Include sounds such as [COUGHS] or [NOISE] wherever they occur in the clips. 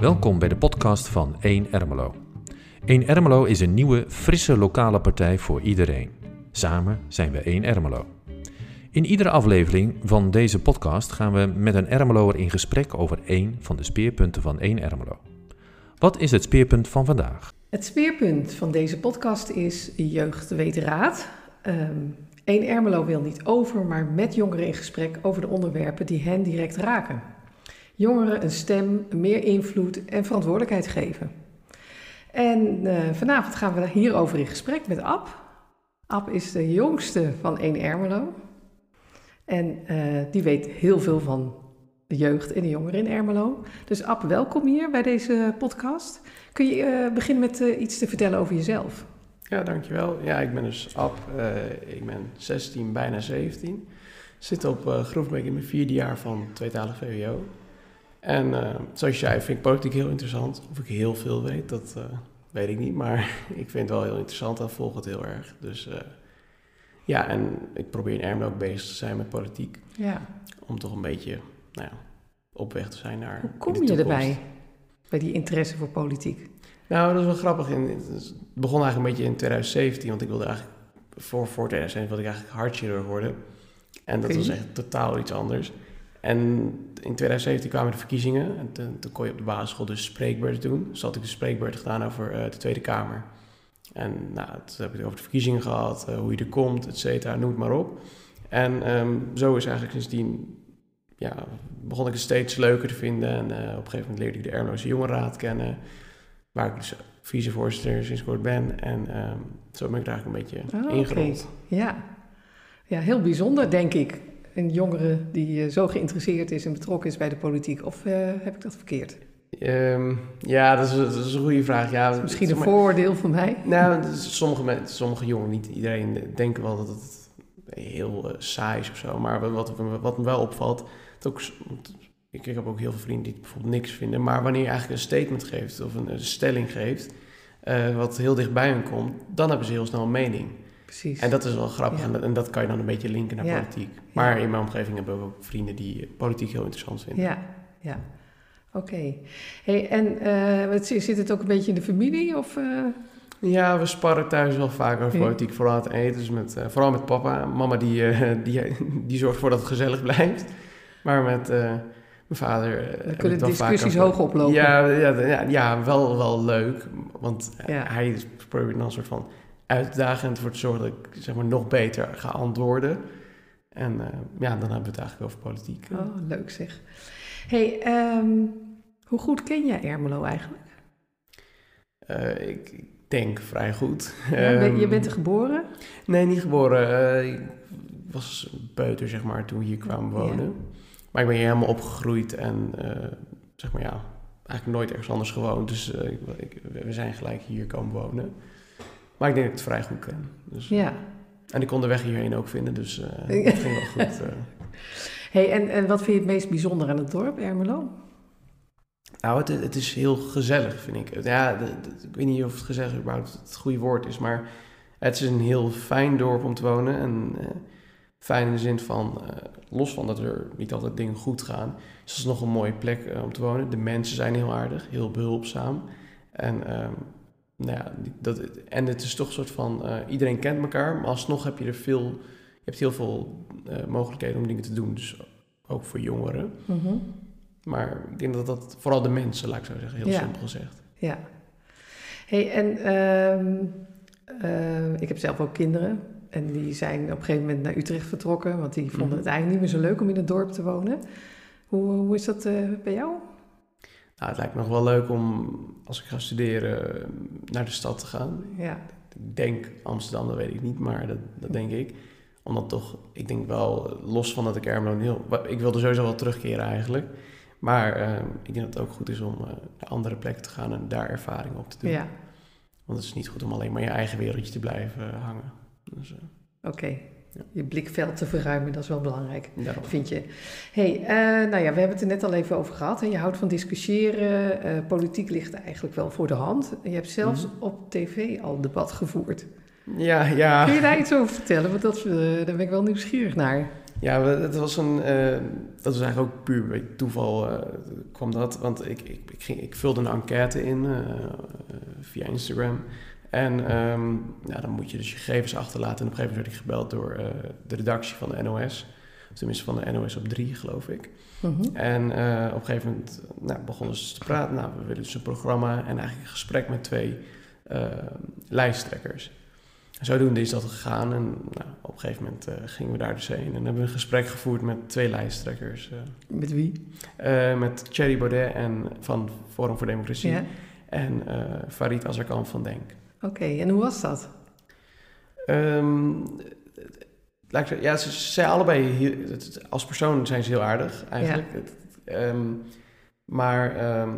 Welkom bij de podcast van 1 Ermelo. 1 Ermelo is een nieuwe, frisse lokale partij voor iedereen. Samen zijn we 1 Ermelo. In iedere aflevering van deze podcast gaan we met een Ermeloer in gesprek over één van de speerpunten van 1 Ermelo. Wat is het speerpunt van vandaag? Het speerpunt van deze podcast is Jeugd weet raad. Um, 1 Ermelo wil niet over, maar met jongeren in gesprek over de onderwerpen die hen direct raken. Jongeren een stem, meer invloed en verantwoordelijkheid geven. En uh, vanavond gaan we hierover in gesprek met Ab. Ab is de jongste van 1 Ermelo. En uh, die weet heel veel van de jeugd en de jongeren in Ermelo. Dus Ab, welkom hier bij deze podcast. Kun je uh, beginnen met uh, iets te vertellen over jezelf? Ja, dankjewel. Ja, ik ben dus Ab. ik ben 16, bijna 17. Zit op Groefbeek in mijn vierde jaar van tweetalig VWO. En zoals je zei, vind ik politiek heel interessant. Of ik heel veel weet, dat weet ik niet. Maar [LAUGHS] ik vind het wel heel interessant en volg het heel erg. Dus ja, en ik probeer in Ermelo ook bezig te zijn met politiek. Ja. Om toch een beetje nou ja, op weg te zijn naar. Hoe kom je erbij? Bij die interesse voor politiek? Nou, dat is wel grappig. het begon eigenlijk een beetje in 2017, want ik wilde eigenlijk voor, voor 2017 wilde ik eigenlijk hartchirurg worden. En dat was echt totaal iets anders. En in 2017 kwamen de verkiezingen en toen, toen kon je op de basisschool dus spreekbeurten doen. Dus had ik een spreekbeurt gedaan over uh, de Tweede Kamer. En nou, toen heb ik het over de verkiezingen gehad, uh, hoe je er komt, et cetera, noem het maar op. En um, zo is eigenlijk sindsdien, ja, begon ik het steeds leuker te vinden. En uh, op een gegeven moment leerde ik de Ermeloze Jongerenraad kennen, waar ik dus vicevoorzitter sinds kort ben. En um, zo ben ik daar eigenlijk een beetje oh, ingerold. Okay. Ja. ja, heel bijzonder denk ik. Een jongere die uh, zo geïnteresseerd is en betrokken is bij de politiek. Of heb ik dat verkeerd? Um, ja, dat is, dat is, een goede vraag. Ja, misschien een vooroordeel van mij. Nou, sommige, mensen, sommige jongeren, niet iedereen, denken wel dat het heel uh, saai is of zo. Maar wat, wat me wel opvalt, ook, ik, heb ook heel veel vrienden die het bijvoorbeeld niks vinden. Maar wanneer je eigenlijk een statement geeft of een, een stelling geeft, uh, wat heel dichtbij hen komt, dan hebben ze heel snel een mening. Precies. En dat is wel grappig ja. en, dat, en, dat, kan je dan een beetje linken naar ja. politiek. Maar in mijn omgeving hebben we ook vrienden die politiek heel interessant vinden. Ja, ja. Oké. Okay. Hey, en uh, zit het ook een beetje in de familie? Of, uh... Ja, we sparren thuis wel vaak over politiek, vooral het eten. Dus met, uh, vooral met papa. Mama die, die, die zorgt ervoor dat het gezellig blijft. Maar met mijn vader... Dan kunnen de discussies hoog oplopen. Ja, ja, ja, ja, wel, wel leuk. Want ja. hij probeert dan een soort van uitdagend voor te zorgen dat ik zeg maar, nog beter ga antwoorden. En ja, dan hebben we het eigenlijk over politiek. Oh, leuk zeg. Hey, um, hoe goed ken jij Ermelo eigenlijk? Uh, ik denk vrij goed. Ja, ben, je bent er geboren? Nee, niet geboren. Uh, ik was peuter, zeg maar, toen we hier kwamen wonen. Ja. Maar ik ben hier helemaal opgegroeid en, uh, zeg maar, ja, eigenlijk nooit ergens anders gewoond. Dus ik, ik, we zijn gelijk hier komen wonen. Maar ik denk dat ik het vrij goed ken. Dus, ja. En ik kon de weg hierheen ook vinden, dus [LAUGHS] dat ging wel goed. Hey, en, en wat vind je het meest bijzonder aan het dorp, Ermelo? Nou, het, het is heel gezellig, vind ik. Ja, de, de, ik weet niet of het gezellig überhaupt het goede woord is, maar het is een heel fijn dorp om te wonen. En uh, fijn in de zin van, uh, los van dat er niet altijd dingen goed gaan, is het nog een mooie plek uh, om te wonen. De mensen zijn heel aardig, heel behulpzaam. En, um, nou ja, dat, en het is toch een soort van, iedereen kent elkaar, maar alsnog heb je er veel, je hebt heel veel mogelijkheden om dingen te doen. Dus ook voor jongeren. Mm -hmm. Maar ik denk dat dat vooral de mensen, laat ik zo zeggen, heel ja. simpel gezegd. Ja. hey, en um, uh, ik heb zelf ook kinderen. En die zijn op een gegeven moment naar Utrecht vertrokken, want die vonden -hmm. het eigenlijk niet meer zo leuk om in het dorp te wonen. Hoe, hoe is dat uh, bij jou? Nou, het lijkt me nog wel leuk om, als ik ga studeren, naar de stad te gaan. Ja. Ik denk Amsterdam, dat weet ik niet, maar dat, dat denk ik omdat toch, ik denk wel, los van dat ik Ermelo heel... Ik wilde sowieso wel terugkeren eigenlijk. Maar uh, ik denk dat het ook goed is om uh, naar andere plekken te gaan en daar ervaring op te doen. Ja. Want het is niet goed om alleen maar je eigen wereldje te blijven hangen. Dus, Oké, okay. je blikveld te verruimen, dat is wel belangrijk, vind je. hey, eh, nou ja, we hebben het er net al even over gehad. Hè? Je houdt van discussiëren, eh, politiek ligt eigenlijk wel voor de hand. Je hebt zelfs Mhm. op tv al debat gevoerd. Ja, ja. Kun je daar iets over vertellen? Want dat, eh, daar ben ik wel nieuwsgierig naar. Ja, het was een, eh, dat was eigenlijk ook puur bij toeval eh, kwam dat. Want ik, ik, ik, ging, ik vulde een enquête in eh, eh, via Instagram. En ehm, ja, dan moet je dus je gegevens achterlaten. En op een gegeven moment werd ik gebeld door eh, de redactie van de NOS. Of tenminste van de NOS op 3, geloof ik. Mhm. En eh, op een gegeven moment nou, begonnen ze te praten. Nou, we willen dus een programma en eigenlijk een gesprek met twee eh, lijsttrekkers. En zodoende is dat gegaan en nou, op een gegeven moment gingen we daar dus heen. En hebben we een gesprek gevoerd met twee lijsttrekkers. Met wie? met Thierry Baudet en, van Forum voor Democratie Ja. en Farid Azarkan van Denk. Oké, en hoe was dat? Ehm, ja, ze, zijn allebei heel- als persoon zijn ze heel aardig eigenlijk. Ehm, maar ehm,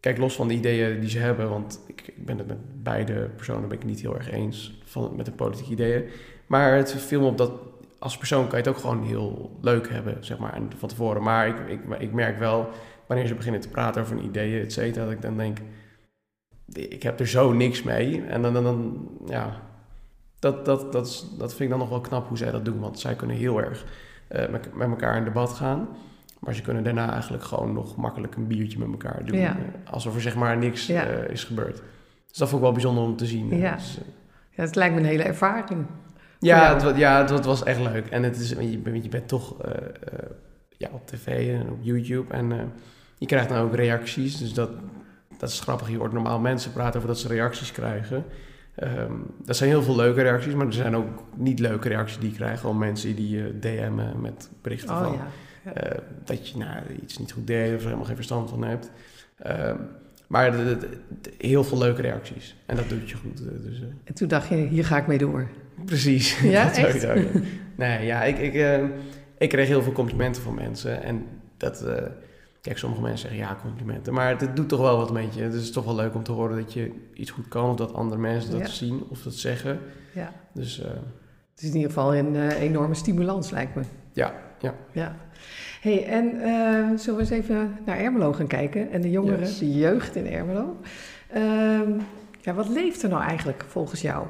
kijk, los van de ideeën die ze hebben, want ik, ik ben het met beide personen ben ik niet heel erg eens van, met de politieke ideeën. Maar het viel me op dat als persoon kan je het ook gewoon heel leuk hebben, zeg maar, van tevoren. Maar ik, ik, ik merk wel, wanneer ze beginnen te praten over hun ideeën, et cetera, dat ik dan denk, ik heb er zo niks mee. En dan, dan, dan ja, dat, dat, dat, is, dat vind ik dan nog wel knap hoe zij dat doen. Want zij kunnen heel erg eh, met, met elkaar in debat gaan. Maar ze kunnen daarna eigenlijk gewoon nog makkelijk een biertje met elkaar doen. Ja. eh, alsof er zeg maar niks Ja. eh, is gebeurd. Dus dat vond ik wel bijzonder om te zien. Ja. Dus, Ja, het lijkt me een hele ervaring. ja, het, ja het, wa- het was echt leuk. En het is, je, bent- je bent toch ja, op tv en op YouTube. En je krijgt dan ook reacties. Dus dat, dat is grappig. Je hoort normaal mensen praten over dat ze reacties krijgen. Ehm dat zijn heel veel leuke reacties. Maar er zijn ook niet leuke reacties die je krijgt. Gewoon mensen die je DM'en met berichten Oh van... ja. Ja. eh, dat je nou, iets niet goed deed of er helemaal geen verstand van hebt. Ehm, maar de- de- de- heel veel leuke reacties. En dat doet je goed. eh, Dus, eh, En toen dacht je, hier ga ik mee door. Precies. [LAUGHS] Ja, dat echt? ja. Nee, ja, ik, ik, ik kreeg heel veel complimenten van mensen. En dat, kijk, sommige mensen zeggen ja, complimenten. Maar het doet toch wel wat met je. Het is toch wel leuk om te horen dat je iets goed kan. Of dat andere mensen dat Ja. zien of dat zeggen. Ja. Dus eh, Het is in ieder geval een eh, enorme stimulans, lijkt me. Ja, ja. ja. hey, en eh, zullen we eens even naar Ermelo gaan kijken? En de jongeren, Yes. de jeugd in Ermelo. Ehm, ja, wat leeft er nou eigenlijk volgens jou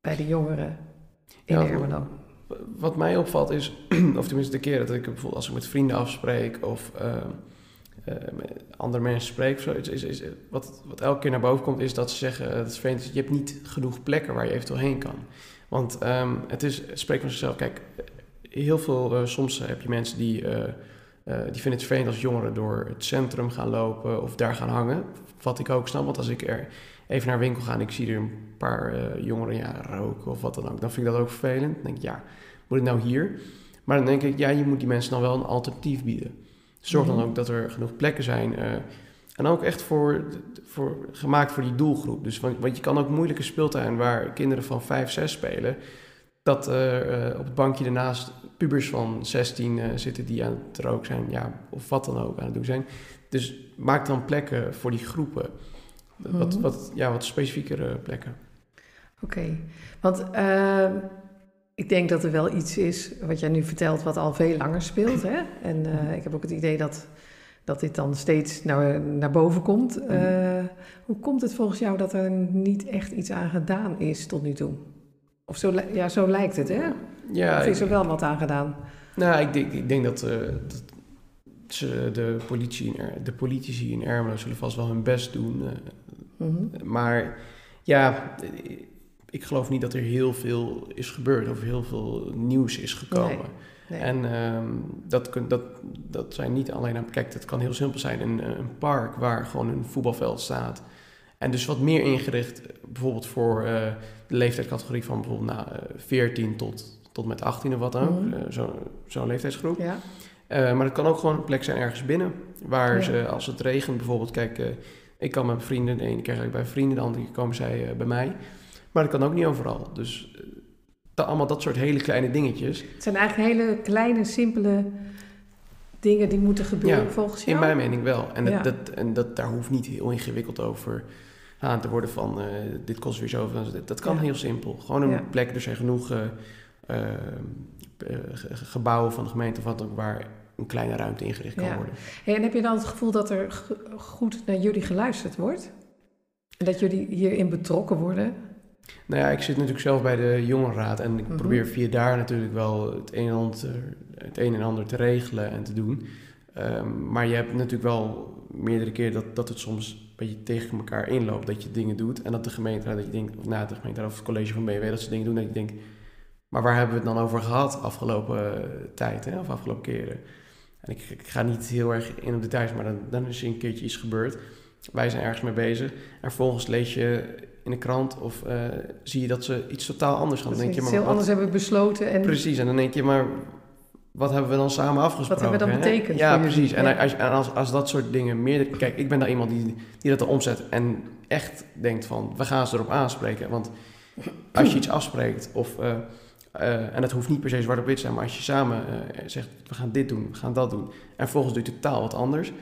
bij de jongeren in Ja, Ermelo? Wat mij opvalt is, [CLEARS THROAT] of tenminste de keren dat ik bijvoorbeeld als ik met vrienden afspreek of eh, met andere mensen spreek, zo, is, is, is, wat, wat elke keer naar boven komt, is dat ze zeggen: eh, dat is je hebt niet genoeg plekken waar je eventueel heen kan. Want ehm, het is, het spreekt van zichzelf. Kijk, heel veel, eh, soms heb je mensen die, eh, eh, die vinden het vervelend als jongeren door het centrum gaan lopen of daar gaan hangen. Wat ik ook snap, want als ik er even naar winkel ga en ik zie er een paar eh, jongeren ja, roken of wat dan ook, dan vind ik dat ook vervelend. Dan denk ik, ja, moet het nou hier? Maar dan denk ik, ja, je moet die mensen dan wel een alternatief bieden. Zorg dan Mhm. ook dat er genoeg plekken zijn. eh, en ook echt voor, voor, gemaakt voor die doelgroep. Dus, want, want je kan ook moeilijke speeltuin waar kinderen van 5, 6 spelen. Dat er eh, op het bankje ernaast pubers van 16 eh, zitten die aan het roken zijn. Ja, of wat dan ook aan het doen zijn. Dus maak dan plekken voor die groepen. Wat, Mhm. wat, ja, wat specifiekere plekken. Oké, want ehm, ik denk dat er wel iets is wat jij nu vertelt wat al veel langer speelt. Hè? En eh, ik heb ook het idee dat, dat dit dan steeds naar, naar boven komt. Eh, hoe komt het volgens jou dat er niet echt iets aan gedaan is tot nu toe? Of zo, ja, zo lijkt het, hè? Ja, of is er wel wat aan gedaan? Nou, ik denk, ik denk dat, eh, dat ze, de, politie in de politici in Ermelo zullen vast wel hun best doen. Eh, Mhm. maar ja, eh, ik geloof niet dat er heel veel is gebeurd of heel veel nieuws is gekomen. Nee. En ehm, dat, kun, dat, dat zijn niet alleen aan... Kijk, dat kan heel simpel zijn. Een, een park waar gewoon een voetbalveld staat. En dus wat meer ingericht, eh, bijvoorbeeld voor eh, de leeftijdscategorie van bijvoorbeeld nou, eh, 14 tot, tot met 18 of wat dan ook. Mhm. Eh, zo- Zo'n leeftijdsgroep. Ja, Eh, maar het kan ook gewoon een plek zijn ergens binnen. Waar Ja. ze, als het regent bijvoorbeeld, kijk, eh, ik kan met vrienden, de ene keer ga ik bij vrienden, de andere keer komen zij eh, bij mij. Maar dat kan ook niet overal. Dus eh, dat, allemaal dat soort hele kleine dingetjes. het zijn eigenlijk hele kleine, simpele dingen die moeten gebeuren Ja, volgens jou. In mijn mening wel. En, Ja. dat, en dat, daar hoeft niet heel ingewikkeld over aan te worden van eh, dit kost weer zoveel. Dat kan Ja. heel simpel. Gewoon een plek, er zijn genoeg gebouwen van de gemeente of wat ook waar een kleine ruimte ingericht kan worden. en heb je dan het gevoel dat er goed naar jullie geluisterd wordt? En dat jullie hierin betrokken worden? Nou ja, ik zit natuurlijk zelf bij de jongerenraad en ik mhm. probeer via daar natuurlijk wel het een, en ander, het een en ander te regelen en te doen. Ehm, maar je hebt natuurlijk wel meerdere keer dat, dat het soms een beetje tegen elkaar inloopt. Dat je dingen doet en dat de gemeente, dat je denkt, of na de gemeente of het college van BW, dat ze dingen doen dat je denkt, maar waar hebben we het dan over gehad afgelopen tijd hè, of afgelopen keren? En ik, ik, ga niet heel erg in op details, maar dan, dan is er een keertje iets gebeurd. Wij zijn ergens mee bezig. En vervolgens lees je in de krant of uh, zie je dat ze iets totaal anders gaan. Dan denk je, maar, heel wat, anders hebben besloten. En... Precies, en dan denk je, maar wat hebben we dan samen afgesproken? Wat hebben we dan betekend? Ja, precies. En, als, en als, als dat soort dingen meer... Kijk, ik ben daar iemand die, die dat er omzet en echt denkt van... we gaan ze erop aanspreken. Want als je iets afspreekt of... Uh, uh, en het hoeft niet per se zwart op wit te zijn, maar als je samen uh, zegt, we gaan dit doen, we gaan dat doen, en volgens doe je totaal wat anders,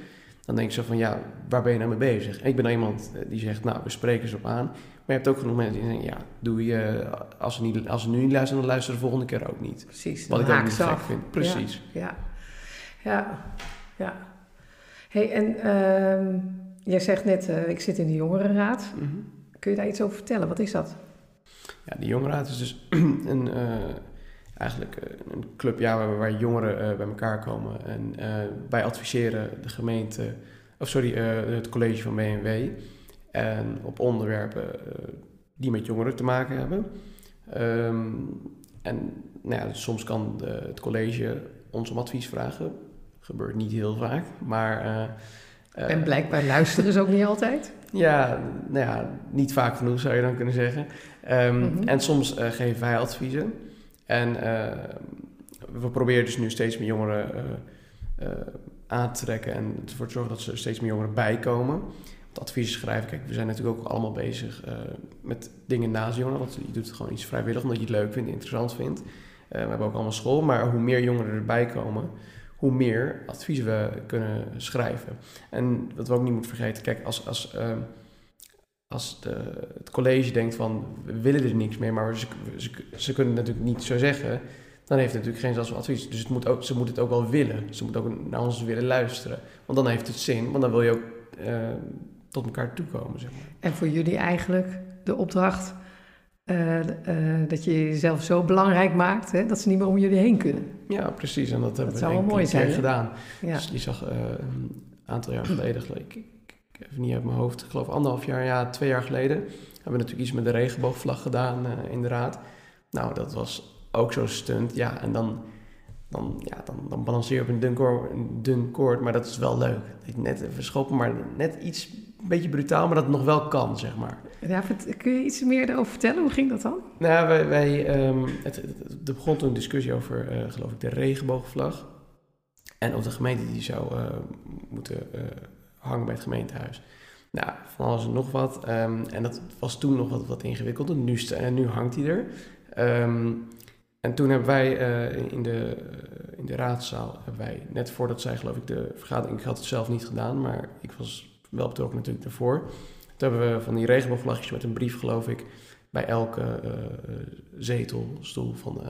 dan denk je zo van, ja, waar ben je nou mee bezig? ik ben dan iemand die zegt, nou, we spreken ze op aan. Maar je hebt ook genoeg mensen die zeggen, ja, doe je, als ze, niet, als ze nu niet luisteren, dan luisteren de volgende keer ook niet. Precies, Wat ik ook niet gek vind. Precies. Ja, ja, ja. hey, en uh, jij zegt net, uh, ik zit in de jongerenraad. Mm -hmm. Kun je daar iets over vertellen? Wat is dat? Ja, de jongerenraad is dus [CLEARS THROAT] een, uh, eigenlijk een club ja, waar, waar jongeren bij elkaar komen. En wij adviseren de gemeente, of sorry, het college van BMW en op onderwerpen eh, die met jongeren te maken hebben. Ehm, en nou ja, soms kan de, het college ons om advies vragen. Gebeurt niet heel vaak, maar... Uh, en blijkbaar luisteren ze ook niet altijd? Ja, nou ja, niet vaak genoeg zou je dan kunnen zeggen. Um, mm-hmm. En soms uh, geven wij adviezen. En we proberen dus nu steeds meer jongeren aan te trekken en ervoor te zorgen dat er steeds meer jongeren bijkomen het advies schrijven. Kijk, we zijn natuurlijk ook allemaal bezig uh, met dingen naast jongeren. Want je doet het gewoon iets vrijwillig omdat je het leuk vindt, interessant vindt. Uh, we hebben ook allemaal school, maar hoe meer jongeren erbij komen, hoe meer advies we kunnen schrijven. En wat we ook niet moeten vergeten, kijk, als, als, uh, als de, het college denkt van we willen er niks meer, maar ze, ze, kunnen het natuurlijk niet zo zeggen, dan heeft het natuurlijk geen zelfs advies. Dus het moet ook, ze moeten het ook wel willen. Ze moeten ook naar ons willen luisteren. Want dan heeft het zin, want dan wil je ook tot elkaar toekomen. Zeg maar. En voor jullie eigenlijk de opdracht uh, uh, dat je jezelf zo belangrijk maakt hè, dat ze niet meer om jullie heen kunnen. Ja, precies. En dat, hebben we mooi zijn, gedaan. Ja. Dus die zag uh, een aantal jaar geleden, ik, ik, ik even niet uit mijn hoofd, ik geloof anderhalf jaar, ja, twee jaar geleden, hebben we natuurlijk iets met de regenboogvlag gedaan in de raad. Nou, dat was ook zo'n stunt. Ja, en dan dan, ja, dan, dan balanceer je op een dun, koord, een dun koord, maar dat is wel leuk. Net even schoppen, maar net iets een beetje brutaal, maar dat het nog wel kan, zeg maar. Ja, kun je iets meer erover vertellen? Hoe ging dat dan? Nou, wij, wij um, het, het, er begon toen een discussie over, uh, geloof ik, de regenboogvlag. En of de gemeente die zou uh, moeten uh, hangen bij het gemeentehuis. Nou, van alles en nog wat. Um, en dat was toen nog wat, wat ingewikkelder. Nu, nu hangt hij er. Um, en toen hebben wij uh, in, de, in de raadzaal, hebben wij, net voordat zij geloof ik de vergadering, ik had het zelf niet gedaan, maar ik was wel betrokken natuurlijk daarvoor. Toen hebben we van die regenboogvlagjes met een brief geloof ik bij elke uh, zetelstoel van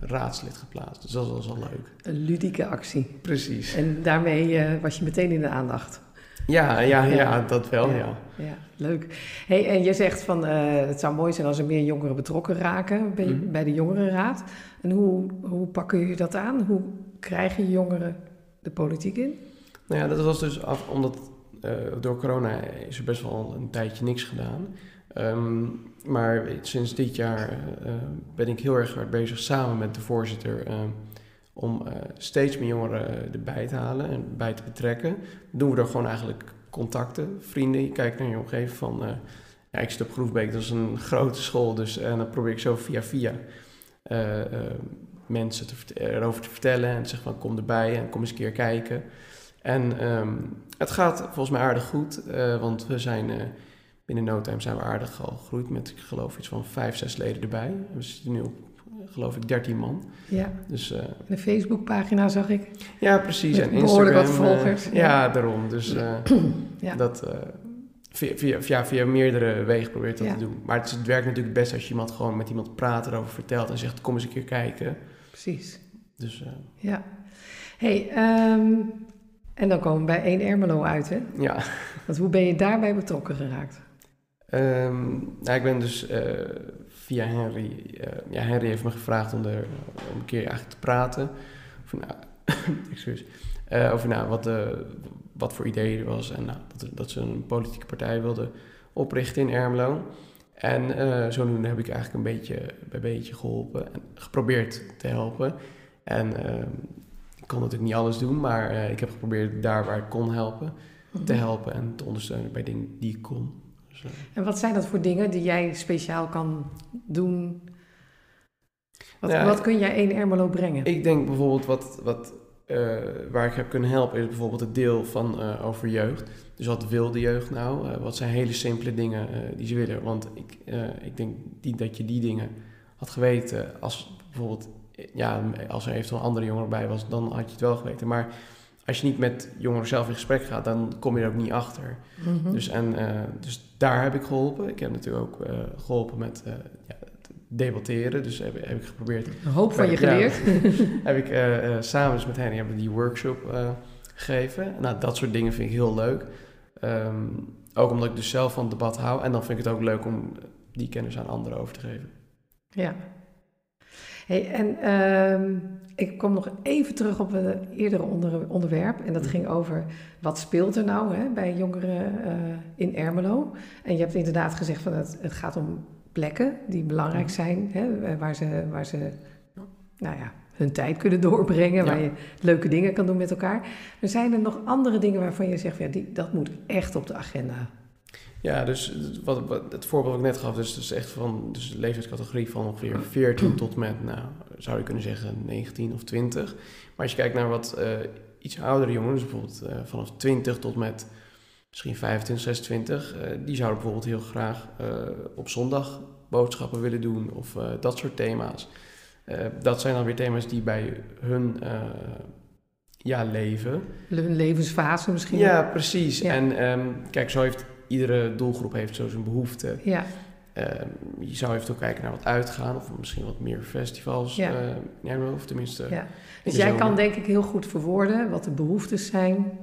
raadslid geplaatst. Dus dat was al leuk. Een ludieke actie. Precies. En daarmee was je meteen in de aandacht. Ja, ja, ja, dat wel, ja. ja. leuk. Hey, en je zegt van het zou mooi zijn als er meer jongeren betrokken raken bij, mm bij de jongerenraad. En hoe, hoe pakken jullie dat aan? Hoe krijgen jongeren de politiek in? Nou ja, dat was dus af, omdat uh, door corona is er best wel een tijdje niks gedaan. Um, maar sinds dit jaar uh, ben ik heel erg hard bezig samen met de voorzitter om steeds meer jongeren erbij te halen en bij te betrekken. doen we door gewoon eigenlijk contacten, vrienden. Je kijkt naar je omgeving van... Ja, ik zit op Groefbeek, dat is een grote school. Dus en dan probeer ik zo via via mensen erover te vertellen. En te zeggen van kom erbij en kom eens een keer kijken. En um, het gaat volgens mij aardig goed. want we zijn binnen no time zijn we aardig al gegroeid met, ik geloof, iets van vijf, zes leden erbij. We zitten nu op geloof ik, 13 man. Ja. Dus, uh, de Facebookpagina zag ik. Ja, precies. en Instagram. wat eh, volgers. ja. ja. daarom. Dus [CLEARS THROAT] ja. dat, via, via, via, via meerdere wegen probeert dat te doen. Maar het, is, het werkt natuurlijk best als je iemand gewoon met iemand praat, erover vertelt en zegt: kom eens een keer kijken. Precies. Dus, ja. hey, ehm, en dan komen we bij 1 Ermelo uit, hè? Ja. Want hoe ben je daarbij betrokken geraakt? Um, nou, ik ben dus uh, via Henry... Uh, ja, Henry heeft me gevraagd om, er, om een keer eigenlijk te praten. Over, nou, [COUGHS] excuus, uh, over nou, wat, de, wat voor ideeën er was. En nou, dat, dat ze een politieke partij wilden oprichten in Ermelo. En zodoende heb ik eigenlijk een beetje bij beetje geholpen. En geprobeerd te helpen. En ehm, ik kon natuurlijk niet alles doen, maar ik heb geprobeerd daar waar ik kon helpen... te mhm. helpen en te ondersteunen bij dingen die ik kon. En wat zijn dat voor dingen die jij speciaal kan doen? Wat, wat kun jij één Ermelo brengen? Ik denk bijvoorbeeld wat, wat, uh, waar ik heb kunnen helpen is bijvoorbeeld het deel van uh, over jeugd. Dus wat wil de jeugd nou? Uh, wat zijn hele simpele dingen die ze willen? Want ik, ik denk die, dat je die dingen had geweten als bijvoorbeeld, ja, als er eventueel een andere jongen bij was, dan had je het wel geweten. Maar als je niet met jongeren zelf in gesprek gaat, dan kom je er ook niet achter. Mhm. dus, en, uh, dus daar heb ik geholpen. Ik heb natuurlijk ook uh, geholpen met uh, ja, debatteren. Dus heb, heb, ik geprobeerd. Een hoop van je geleerd. [LAUGHS] [LAUGHS] heb ik samen met hen hebben die workshop gegeven. Nou, dat soort dingen vind ik heel leuk. Um, ook omdat ik dus zelf van debat hou. En dan vind ik het ook leuk om die kennis aan anderen over te geven. Ja. Hey, en uh, ik kom nog even terug op een eerdere onder, onderwerp. En dat mhm. ging over wat speelt er nou hè, bij jongeren uh, in Ermelo. En je hebt inderdaad gezegd van het, het gaat om plekken die belangrijk mhm. zijn. Hè, waar ze, waar ze nou ja, hun tijd kunnen doorbrengen. Waar je leuke dingen kan doen met elkaar. Er zijn er nog andere dingen waarvan je zegt, ja, die, dat moet echt op de agenda. Ja, dus wat, wat, het voorbeeld wat ik net gaf, dus, dus echt van dus de leeftijdscategorie van ongeveer 14 tot met, nou, zou je kunnen zeggen 19 of 20. Maar als je kijkt naar wat uh, iets oudere jongeren, dus bijvoorbeeld uh, vanaf 20 tot met misschien 25, 26, uh, die zouden bijvoorbeeld heel graag op zondag boodschappen willen doen of dat soort thema's. dat zijn dan weer thema's die bij hun ja, leven. Hun levensfase misschien. Ja, precies. En um, kijk, zo heeft iedere doelgroep heeft zo zijn behoefte. Ja. Ehm, je zou even kijken naar wat uitgaan of misschien wat meer festivals. Ja. Uh, of tenminste. Ja. Dus jij kan denk ik heel goed verwoorden wat de behoeftes zijn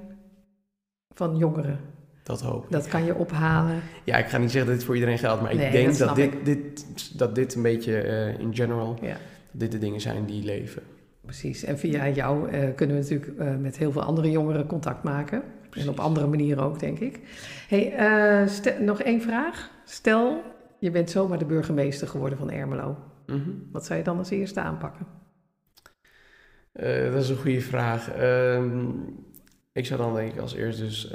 van jongeren. Dat hoop ik. Dat kan je ophalen. Ja, ik ga niet zeggen dat dit voor iedereen geldt, maar ik denk dat, dit, dit, dat dit een beetje uh, in general, ja. dit de dingen zijn die leven. Precies. En via jou uh, kunnen we natuurlijk met heel veel andere jongeren contact maken. En op andere manieren ook, denk ik. Hey, uh, nog één vraag. Stel, je bent zomaar de burgemeester geworden van Ermelo. Mm -hmm. Wat zou je dan als eerste aanpakken? dat is een goede vraag. Ehm, ik zou dan denk ik als eerste dus...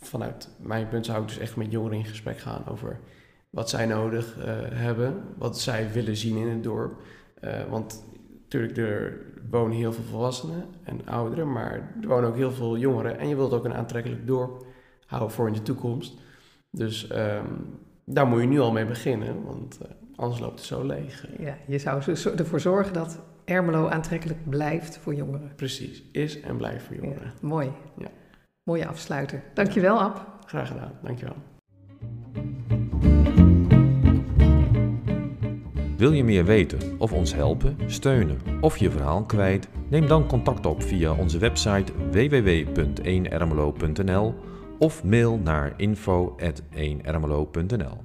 vanuit mijn punt zou ik dus echt met jongeren in gesprek gaan over wat zij nodig hebben, wat zij willen zien in het dorp. want natuurlijk, er wonen heel veel volwassenen en ouderen, maar er wonen ook heel veel jongeren. En je wilt ook een aantrekkelijk dorp houden voor in de toekomst. Dus um, daar moet je nu al mee beginnen, want uh, anders loopt het zo leeg. Ja, je zou ervoor zorgen dat Ermelo aantrekkelijk blijft voor jongeren. Precies, is en blijft voor jongeren. Ja, mooi. Ja. Mooie afsluiter. Dankjewel, Ab. Graag gedaan, dankjewel. Wil je meer weten of ons helpen, steunen of je verhaal kwijt? Neem dan contact op via onze website www.1ermelo.nl of mail naar info@1ermelo.nl.